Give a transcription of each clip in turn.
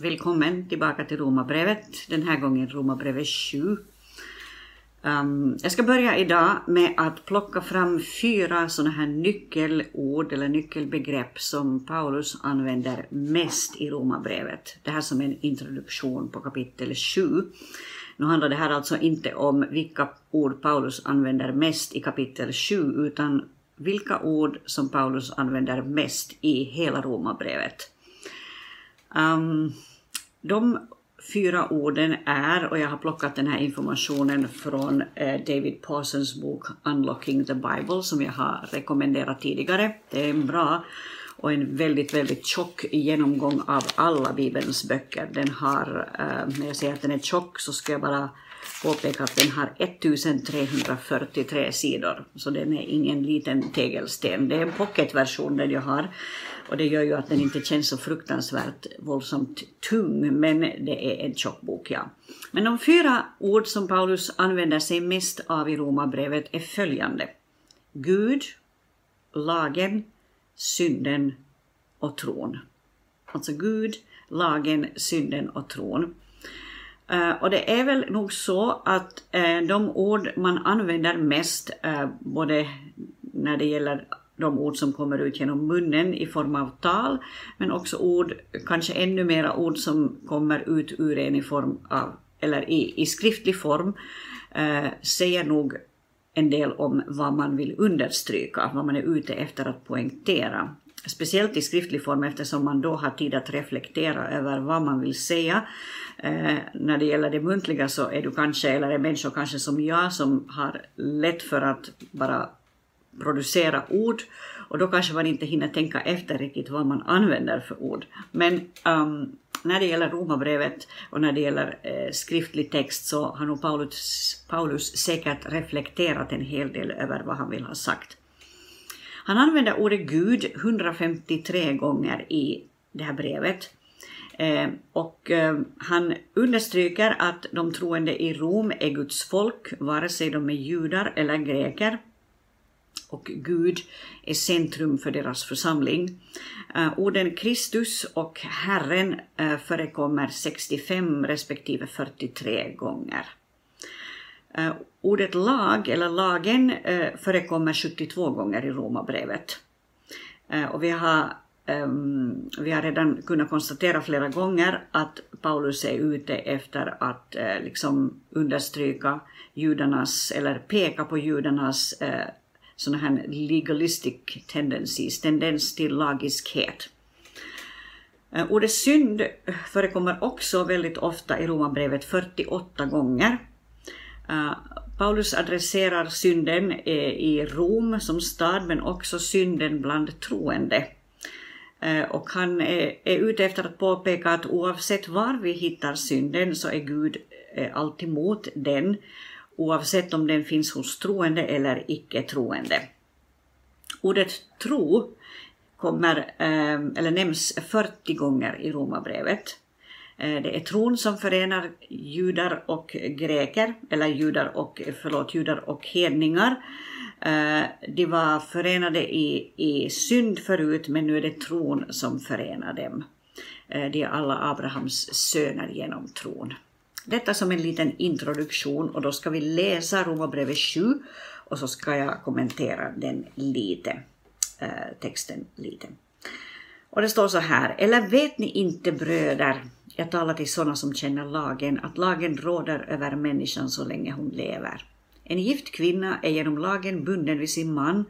Välkommen tillbaka till Romarbrevet, den här gången Romarbrevet 7. Um, jag ska börja idag med att plocka fram fyra sådana här nyckelord eller nyckelbegrepp som Paulus använder mest i Romarbrevet. Det här som en introduktion på kapitel 7. Nu handlar det här alltså inte om vilka ord Paulus använder mest i kapitel 7 utan vilka ord som Paulus använder mest i hela Romarbrevet. Um, de fyra orden är, och jag har plockat den här informationen från eh, David Parsons bok Unlocking the Bible som jag har rekommenderat tidigare. Det är en bra och en väldigt, väldigt tjock genomgång av alla Bibelns böcker. Den har, eh, när jag säger att den är tjock så ska jag bara påpeka att den har 1343 sidor, så den är ingen liten tegelsten. Det är en pocketversion den jag har och det gör ju att den inte känns så fruktansvärt våldsamt tung, men det är en tjock bok, ja. Men de fyra ord som Paulus använder sig mest av i Romarbrevet är följande. Gud, lagen, synden och tron. Alltså Gud, lagen, synden och tron. Eh, och det är väl nog så att eh, de ord man använder mest, eh, både när det gäller de ord som kommer ut genom munnen i form av tal, men också ord, kanske ännu mera ord som kommer ut ur en i form av, eller i, i skriftlig form, eh, säger nog en del om vad man vill understryka, vad man är ute efter att poängtera. Speciellt i skriftlig form eftersom man då har tid att reflektera över vad man vill säga. Eh, när det gäller det muntliga så är du kanske, eller är människor kanske som jag, som har lätt för att bara producera ord och då kanske man inte hinner tänka efter riktigt vad man använder för ord. Men um, när det gäller romabrevet och när det gäller eh, skriftlig text så har nog Paulus, Paulus säkert reflekterat en hel del över vad han vill ha sagt. Han använder ordet Gud 153 gånger i det här brevet. Eh, och eh, han understryker att de troende i Rom är Guds folk, vare sig de är judar eller greker och Gud är centrum för deras församling. Eh, orden Kristus och Herren eh, förekommer 65 respektive 43 gånger. Eh, ordet lag, eller lagen, förekommer 72 gånger i Romarbrevet. och vi har, um, vi har redan kunnat konstatera flera gånger att Paulus är ute efter att liksom understryka judarnas, eller peka på judarnas sådana här legalistic tendencies, tendens till lagiskhet. Eh, Ordet synd förekommer också väldigt ofta i Romarbrevet 48 gånger. Eh, Paulus adresserar synden eh, i Rom som stad men också synden bland troende. Och han är ute efter att påpeka att oavsett var vi hittar synden så är Gud alltid mot den oavsett om den finns hos troende eller icke-troende. Ordet tro kommer, ehm, eller nämns 40 gånger i Romarbrevet. Eh, det är tron som förenar judar och greker, eller judar och, förlåt, judar och hedningar. Eh, de var förenade i, i synd förut, men nu är det tron som förenar dem. Eh, de är alla Abrahams söner genom tron. Detta som en liten introduktion och då ska vi läsa Romarbrevet 7 och så ska jag kommentera den lite, eh, texten lite. Och det står så här, eller vet ni inte bröder, jag talar till sådana som känner lagen, att lagen råder över människan så länge hon lever. En gift kvinna är genom lagen bunden vid sin man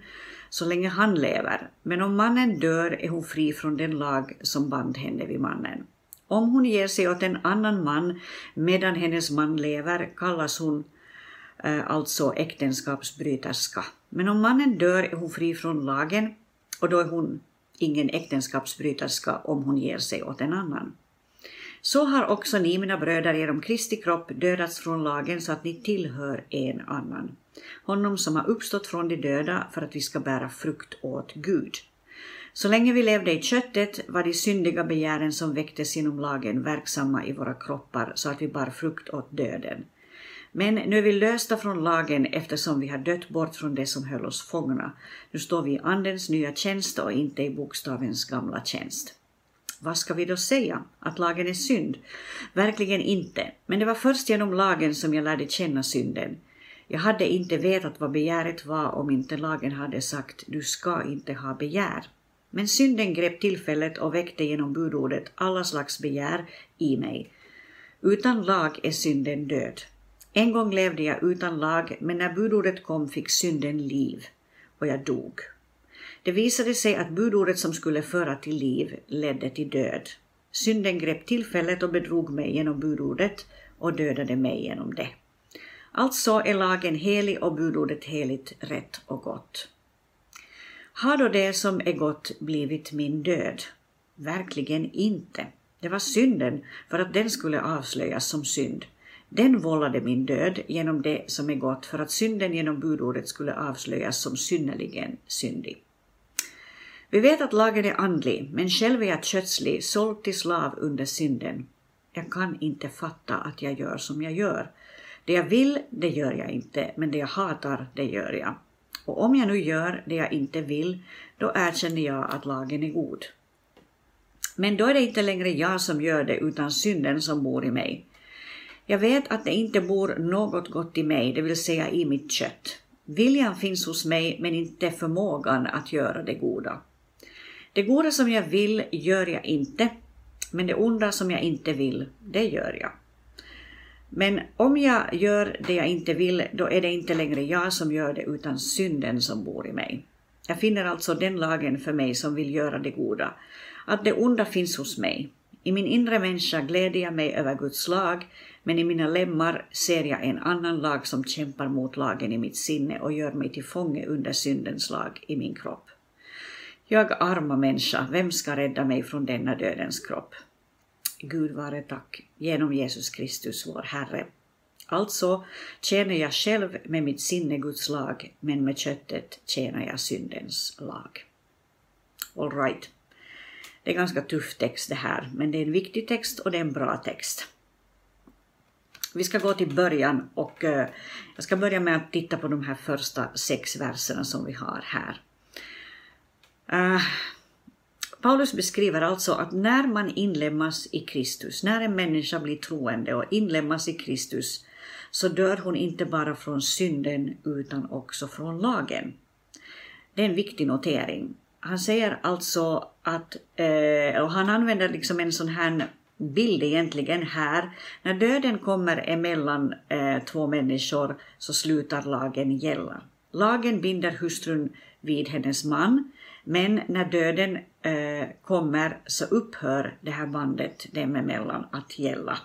så länge han lever, men om mannen dör är hon fri från den lag som band henne vid mannen. Om hon ger sig åt en annan man medan hennes man lever kallas hon eh, alltså äktenskapsbryterska. Men om mannen dör är hon fri från lagen och då är hon ingen äktenskapsbryterska om hon ger sig åt en annan. Så har också ni, mina bröder, genom Kristi kropp dödats från lagen så att ni tillhör en annan, honom som har uppstått från de döda för att vi ska bära frukt åt Gud. Så länge vi levde i köttet var de syndiga begären som väcktes inom lagen verksamma i våra kroppar så att vi bar frukt åt döden. Men nu är vi lösta från lagen eftersom vi har dött bort från det som höll oss fångna. Nu står vi i Andens nya tjänst och inte i bokstavens gamla tjänst. Vad ska vi då säga? Att lagen är synd? Verkligen inte. Men det var först genom lagen som jag lärde känna synden. Jag hade inte vetat vad begäret var om inte lagen hade sagt du ska inte ha begär. Men synden grep tillfället och väckte genom budordet alla slags begär i mig. Utan lag är synden död. En gång levde jag utan lag, men när budordet kom fick synden liv, och jag dog. Det visade sig att budordet som skulle föra till liv ledde till död. Synden grep tillfället och bedrog mig genom budordet och dödade mig genom det. Alltså är lagen helig och budordet heligt, rätt och gott. Har då det som är gott blivit min död? Verkligen inte. Det var synden för att den skulle avslöjas som synd. Den vållade min död genom det som är gott för att synden genom budordet skulle avslöjas som synnerligen syndig. Vi vet att lagen är andlig, men själv är jag kötslig, såld till slav under synden. Jag kan inte fatta att jag gör som jag gör. Det jag vill, det gör jag inte, men det jag hatar, det gör jag. Och om jag nu gör det jag inte vill, då erkänner jag att lagen är god. Men då är det inte längre jag som gör det, utan synden som bor i mig. Jag vet att det inte bor något gott i mig, det vill säga i mitt kött. Viljan finns hos mig, men inte förmågan att göra det goda. Det goda som jag vill gör jag inte, men det onda som jag inte vill, det gör jag. Men om jag gör det jag inte vill, då är det inte längre jag som gör det, utan synden som bor i mig. Jag finner alltså den lagen för mig som vill göra det goda, att det onda finns hos mig. I min inre människa gläder jag mig över Guds lag, men i mina lemmar ser jag en annan lag som kämpar mot lagen i mitt sinne och gör mig till fånge under syndens lag i min kropp. Jag arma människa, vem ska rädda mig från denna dödens kropp? Gud vare tack, genom Jesus Kristus vår Herre. Alltså tjänar jag själv med mitt sinne Guds lag, men med köttet tjänar jag syndens lag. All right. Det är en ganska tuff text det här, men det är en viktig text och det är en bra text. Vi ska gå till början och eh, jag ska börja med att titta på de här första sex verserna som vi har här. Eh, Paulus beskriver alltså att när man inlemmas i Kristus, när en människa blir troende och inlemmas i Kristus, så dör hon inte bara från synden utan också från lagen. Det är en viktig notering. Han säger alltså att, eh, och han använder liksom en sån här bild egentligen här. När döden kommer emellan eh, två människor så slutar lagen gälla. Lagen binder hustrun vid hennes man, men när döden eh, kommer så upphör det här bandet dem emellan att gälla.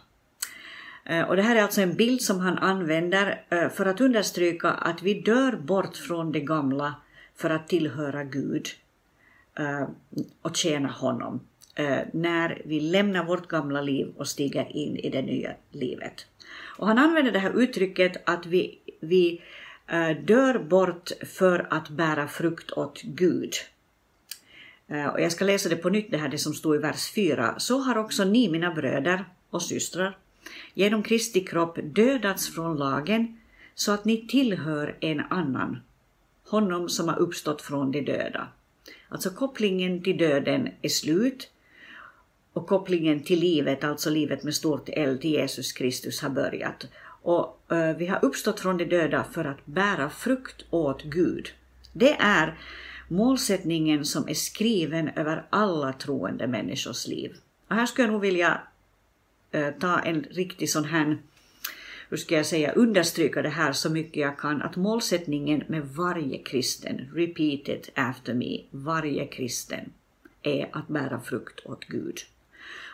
Eh, och det här är alltså en bild som han använder eh, för att understryka att vi dör bort från det gamla för att tillhöra Gud eh, och tjäna honom eh, när vi lämnar vårt gamla liv och stiger in i det nya livet. Och han använder det här uttrycket att vi, vi eh, dör bort för att bära frukt åt Gud. Eh, och jag ska läsa det på nytt, det här det som står i vers 4. Så har också ni, mina bröder och systrar, genom Kristi kropp dödats från lagen så att ni tillhör en annan, honom som har uppstått från de döda. Alltså kopplingen till döden är slut och kopplingen till livet, alltså livet med stort L till Jesus Kristus har börjat. Och uh, vi har uppstått från de döda för att bära frukt åt Gud. Det är målsättningen som är skriven över alla troende människors liv. Och här skulle jag nog vilja eh, ta en riktig sån här hur ska jag säga, understryka det här så mycket jag kan, att målsättningen med varje kristen, repeat it after me, varje kristen, är att bära frukt åt Gud.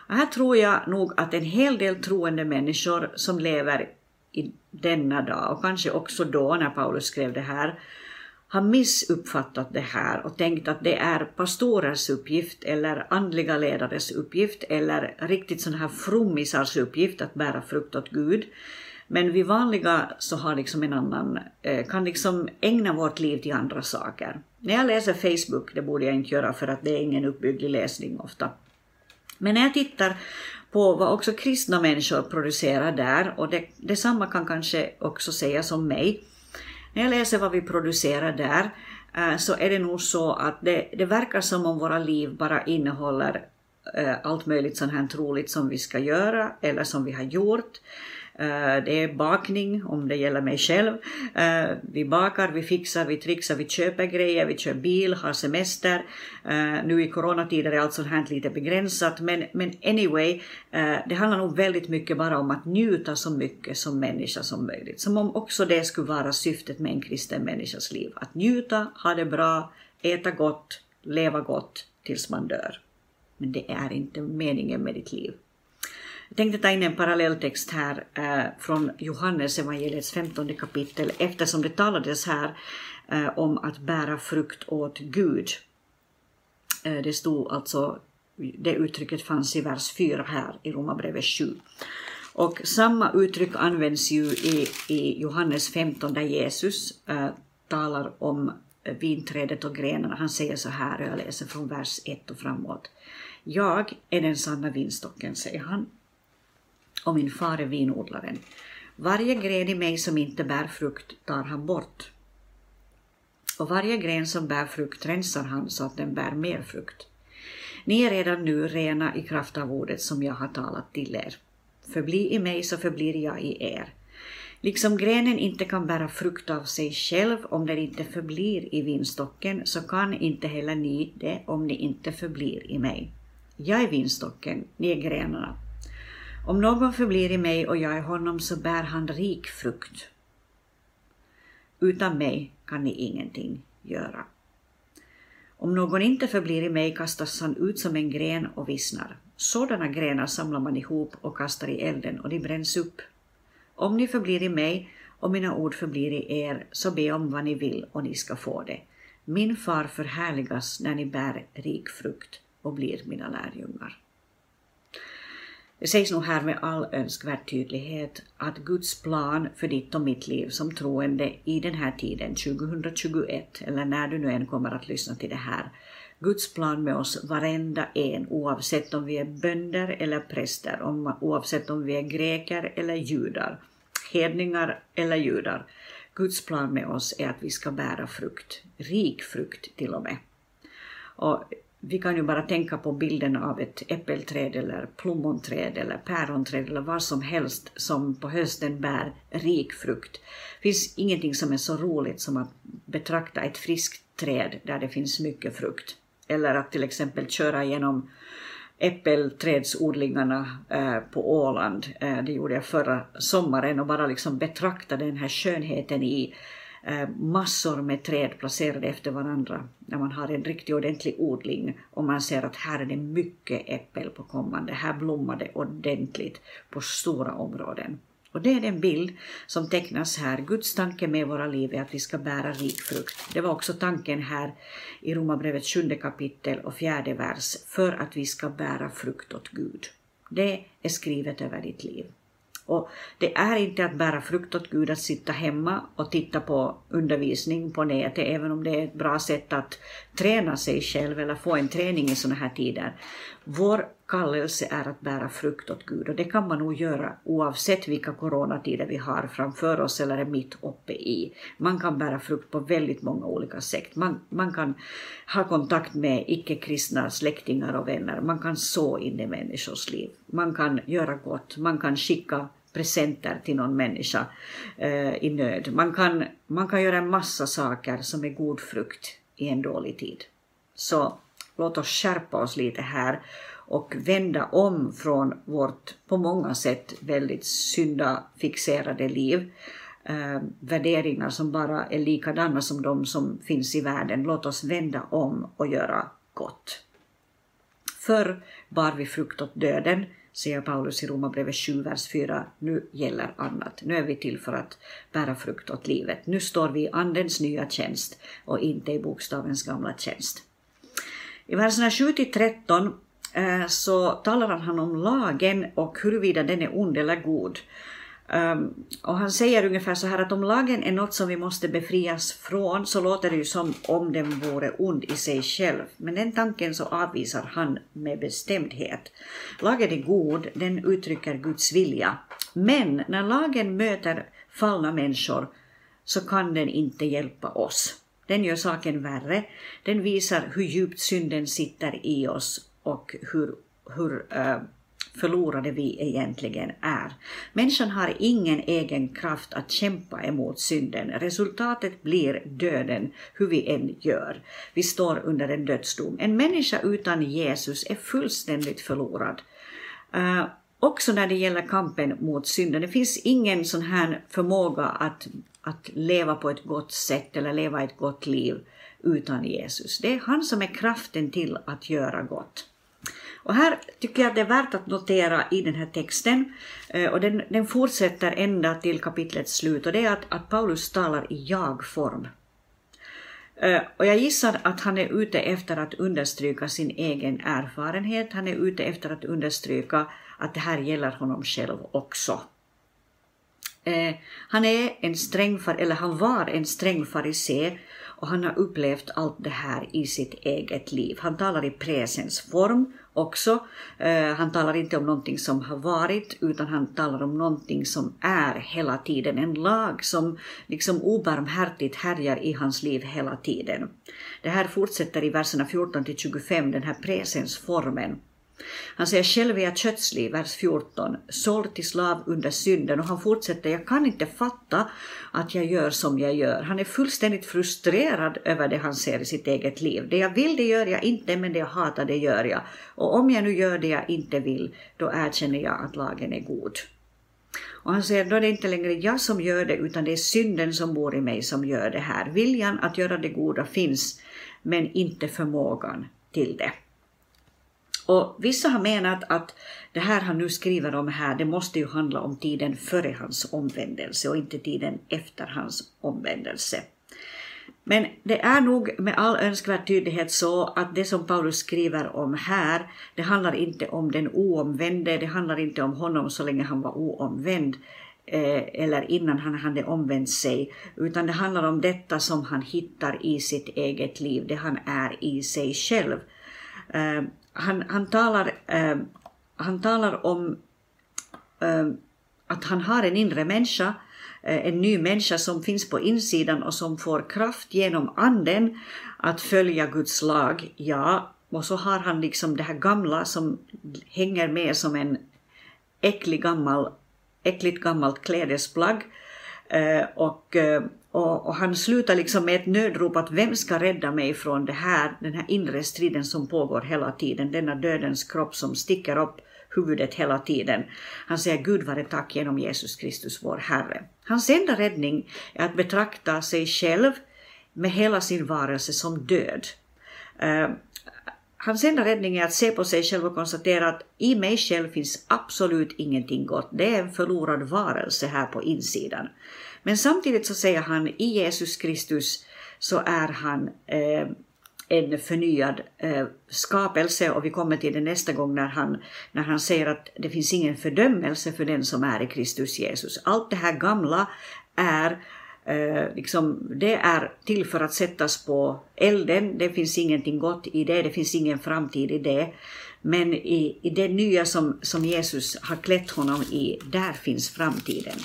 Och här tror jag nog att en hel del troende människor som lever i denna dag, och kanske också då när Paulus skrev det här, har missuppfattat det här och tänkt att det är pastorers uppgift eller andliga ledares uppgift eller riktigt sån här frommisars uppgift att bära frukt åt Gud. Men vi vanliga så har liksom en annan, eh, kan liksom ägna vårt liv till andra saker. När jag läser Facebook, det borde jag inte göra för att det är ingen uppbygglig läsning ofta. Men när jag tittar på vad också kristna människor producerar där, och det, detsamma kan kanske också sägas om mig, när jag läser vad vi producerar där eh, så är det nog så att det, det verkar som om våra liv bara innehåller eh, allt möjligt sånt här troligt som vi ska göra eller som vi har gjort. Eh, det är bakning om det gäller mig själv. Eh, vi bakar, vi fixar, vi trixar, vi köper grejer, vi kör bil, har semester. Eh, nu i coronatider är allt sånt här lite begränsat men, men anyway, det handlar nog väldigt mycket bara om att njuta så mycket som människa som möjligt. Som om också det skulle vara syftet med en kristen människas liv. Att njuta, ha det bra, äta gott, leva gott tills man dör. Men det är inte meningen med ditt liv. Jag tänkte ta in en parallelltext här eh, från Johannes evangeliets 15 kapitel eftersom det talades här eh, om att bära frukt åt Gud. Eh, det stod alltså, det uttrycket fanns i vers 4 här i Romarbrevet 7. Och samma uttryck används ju i, i Johannes 15 där Jesus eh, talar om vinträdet och grenarna. Han säger så här, och jag läser från vers 1 och framåt. Jag är den sanna vinstocken, säger han och min far är vinodlaren. Varje gren i mig som inte bär frukt tar han bort. Och varje gren som bär frukt rensar han så att den bär mer frukt. Ni är redan nu rena i kraft av ordet som jag har talat till er. Förbli i mig så förblir jag i er. Liksom grenen inte kan bära frukt av sig själv om den inte förblir i vinstocken så kan inte heller ni det om ni inte förblir i mig. Jag är vinstocken, ni är grenarna. Om någon förblir i mig och jag i honom så bär han rik frukt. Utan mig kan ni ingenting göra. Om någon inte förblir i mig kastas han ut som en gren och vissnar. Sådana grenar samlar man ihop och kastar i elden och de bränns upp. Om ni förblir i mig och mina ord förblir i er, så be om vad ni vill och ni ska få det. Min far förhärligas när ni bär rik frukt och blir mina lärjungar. Det sägs nog här med all önskvärd tydlighet att Guds plan för ditt och mitt liv som troende i den här tiden, 2021, eller när du nu än kommer att lyssna till det här, Guds plan med oss varenda en, oavsett om vi är bönder eller präster, om, oavsett om vi är greker eller judar, hedningar eller judar. Guds plan med oss är att vi ska bära frukt, rik frukt till och med. Och vi kan ju bara tänka på bilden av ett äppelträd eller plommonträd eller päronträd eller vad som helst som på hösten bär rik frukt. Det finns ingenting som är så roligt som att betrakta ett friskt träd där det finns mycket frukt. Eller att till exempel köra genom äppelträdsodlingarna eh, på Åland. Eh, det gjorde jag förra sommaren och bara liksom betrakta den här skönheten i Eh, massor med träd placerade efter varandra när man har en riktigt ordentlig odling och man ser att här är det mycket äppel på kommande, här blommar det ordentligt på stora områden. Och det är den bild som tecknas här. Guds tanke med våra liv är att vi ska bära rik frukt. Det var också tanken här i Romarbrevet 7 kapitel och fjärde vers, för att vi ska bära frukt åt Gud. Det är skrivet över ditt liv. Och det är inte att bära frukt åt Gud att sitta hemma och titta på undervisning på nätet, även om det är ett bra sätt att träna sig själv eller få en träning i sådana här tider. Vår kallelse är att bära frukt åt Gud och det kan man nog göra oavsett vilka coronatider vi har framför oss eller är mitt uppe i. Man kan bära frukt på väldigt många olika sätt. Man, man kan ha kontakt med icke-kristna släktingar och vänner. Man kan så in i människors liv. Man kan göra gott. Man kan skicka presenter till någon människa eh, i nöd. Man kan, man kan göra en massa saker som är god frukt i en dålig tid. Så låt oss skärpa oss lite här och vända om från vårt på många sätt väldigt syndafixerade liv. Eh, värderingar som bara är likadana som de som finns i världen. Låt oss vända om och göra gott. Förr bar vi frukt åt döden, säger Paulus i Romarbrevet 7, vers 4. Nu gäller annat. Nu är vi till för att bära frukt åt livet. Nu står vi i Andens nya tjänst och inte i bokstavens gamla tjänst. I verserna 7 till 13 eh, så talar han om lagen och huruvida den är ond eller god. Um, och han säger ungefär så här att om lagen är något som vi måste befrias från så låter det ju som om den vore ond i sig själv. Men den tanken så avvisar han med bestämdhet. Lagen är god, den uttrycker Guds vilja. Men när lagen möter fallna människor så kan den inte hjälpa oss. Den gör saken värre. Den visar hur djupt synden sitter i oss och hur, hur uh, förlorade vi egentligen är. Människan har ingen egen kraft att kämpa emot synden. Resultatet blir döden, hur vi än gör. Vi står under en dödsdom. En människa utan Jesus är fullständigt förlorad. Uh, också när det gäller kampen mot synden. Det finns ingen sån här förmåga att, att leva på ett gott sätt eller leva ett gott liv utan Jesus. Det är han som är kraften till att göra gott. Och här tycker jag att det är värt att notera i den här texten, eh, och den, den fortsätter ända till kapitlets slut, och det är att, att Paulus talar i jag-form. Eh, och jag gissar att han är ute efter att understryka sin egen erfarenhet, han är ute efter att understryka att det här gäller honom själv också. Eh, han är en sträng, eller han var en sträng farisé och han har upplevt allt det här i sitt eget liv. Han talar i presensform också. Eh, han talar inte om någonting som har varit utan han talar om någonting som är hela tiden. En lag som liksom obarmhärtigt härjar i hans liv hela tiden. Det här fortsätter i verserna 14 till 25, den här presensformen. Han säger själv är jag vers 14, såld till slav under synden och han fortsätter, jag kan inte fatta att jag gör som jag gör. Han är fullständigt frustrerad över det han ser i sitt eget liv. Det jag vill det gör jag inte, men det jag hatar det gör jag. Och om jag nu gör det jag inte vill, då erkänner jag att lagen är god. Och han säger, då är det inte längre jag som gör det, utan det är synden som bor i mig som gör det här. Viljan att göra det goda finns, men inte förmågan till det. Och vissa har menat att det här han nu skriver om här, det måste ju handla om tiden före hans omvändelse och inte tiden efter hans omvändelse. Men det är nog med all önskvärd tydlighet så att det som Paulus skriver om här, det handlar inte om den oomvände, det handlar inte om honom så länge han var oomvänd eh, eller innan han hade omvänt sig, utan det handlar om detta som han hittar i sitt eget liv, det han är i sig själv. Eh, han, han, talar, eh, han talar om eh, att han har en inre människa, eh, en ny människa som finns på insidan och som får kraft genom anden att följa Guds lag. Ja, och så har han liksom det här gamla som hänger med som en äcklig gammal, äckligt gammalt klädesplagg. Eh, och eh, och, och, han slutar liksom med ett nödrop att vem ska rädda mig från det här, den här inre striden som pågår hela tiden, denna dödens kropp som sticker upp huvudet hela tiden. Han säger Gud vare tack genom Jesus Kristus vår Herre. Hans enda räddning är att betrakta sig själv med hela sin varelse som död. Eh, Hans enda räddning är att se på sig själv och konstatera att i mig själv finns absolut ingenting gott. Det är en förlorad varelse här på insidan. Men samtidigt så säger han i Jesus Kristus så är han eh, en förnyad eh, skapelse och vi kommer till det nästa gång när han, när han säger att det finns ingen fördömelse för den som är i Kristus Jesus. Allt det här gamla är eh, liksom, det är till för att sättas på elden, det finns ingenting gott i det, det finns ingen framtid i det. Men i, i det nya som, som Jesus har klätt honom i, där finns framtiden.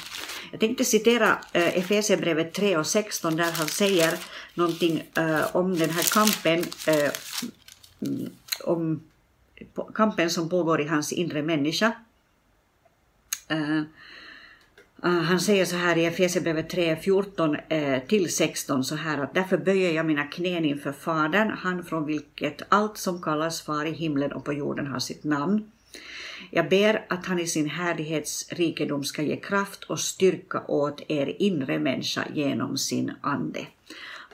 Jag tänkte citera eh, Efesierbrevet 3 och 16 där han säger någonting eh, om den här kampen, eh, om kampen som pågår i hans inre människa. Eh, Ah, han säger så här i Efesierbrevet 3, 14 eh, till 16 så här att därför böjer jag mina knän inför Fadern, han från vilket allt som kallas far i himlen och på jorden har sitt namn. Jag ber att han i sin härlighetsrikedom ska ge kraft och styrka åt er inre människa genom sin ande.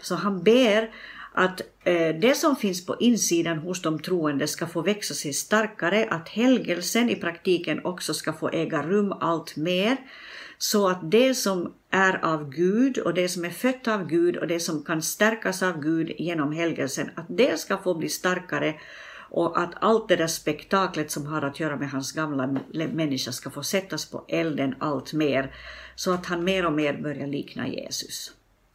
Så han ber att eh, det som finns på insidan hos de troende ska få växa sig starkare, att helgelsen i praktiken också ska få äga rum allt mer, så att det som är av Gud och det som är fött av Gud och det som kan stärkas av Gud genom helgelsen, att det ska få bli starkare och att allt det där spektaklet som har att göra med hans gamla människa ska få sättas på elden allt mer, så att han mer och mer börjar likna Jesus.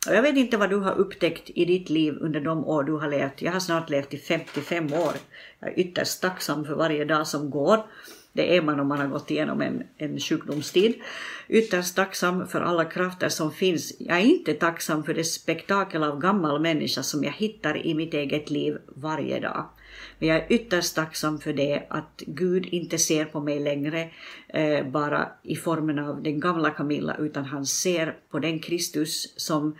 Och jag vet inte vad du har upptäckt i ditt liv under de år du har levt. Jag har snart levt i 55 år. Jag är ytterst tacksam för varje dag som går. Det är man om man har gått igenom en, en sjukdomstid. Ytterst tacksam för alla krafter som finns. Jag är inte tacksam för det spektakel av gammal människa som jag hittar i mitt eget liv varje dag. Men jag är ytterst tacksam för det att Gud inte ser på mig längre eh, bara i formen av den gamla Camilla utan han ser på den Kristus som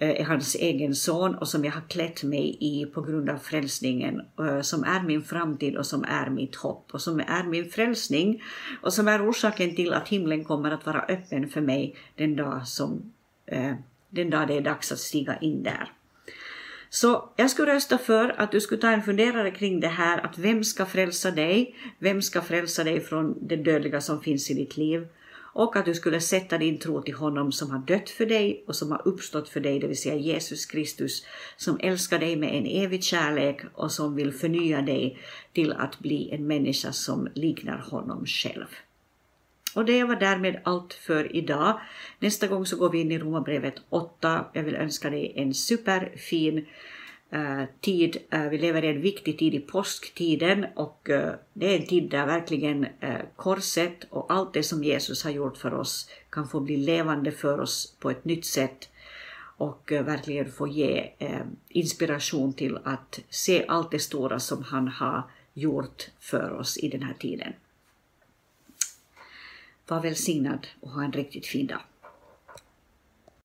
Eh, är hans egen son och som jag har klätt mig i på grund av frälsningen, eh, som är min framtid och som är mitt hopp och som är min frälsning och som är orsaken till att himlen kommer att vara öppen för mig den dag, som, eh, den dag det är dags att stiga in där. Så jag skulle rösta för att du skulle ta en funderare kring det här att vem ska frälsa dig? Vem ska frälsa dig från det dödliga som finns i ditt liv? Och att du skulle sätta din tro till honom som har dött för dig och som har uppstått för dig, det vill säga Jesus Kristus, som älskar dig med en evig kärlek och som vill förnya dig till att bli en människa som liknar honom själv. Och det var därmed allt för idag. Nästa gång så går vi in i Romarbrevet 8. Jag vill önska dig en superfin Eh, tid. Eh, vi lever i en viktig tid i påsktiden och eh, det är en tid där verkligen korset och allt det som Jesus har gjort för oss kan få bli levande för oss på ett nytt sätt och verkligen få ge inspiration till att se allt det stora som han har gjort för oss i den här tiden. Var välsignad och ha en riktigt fin dag.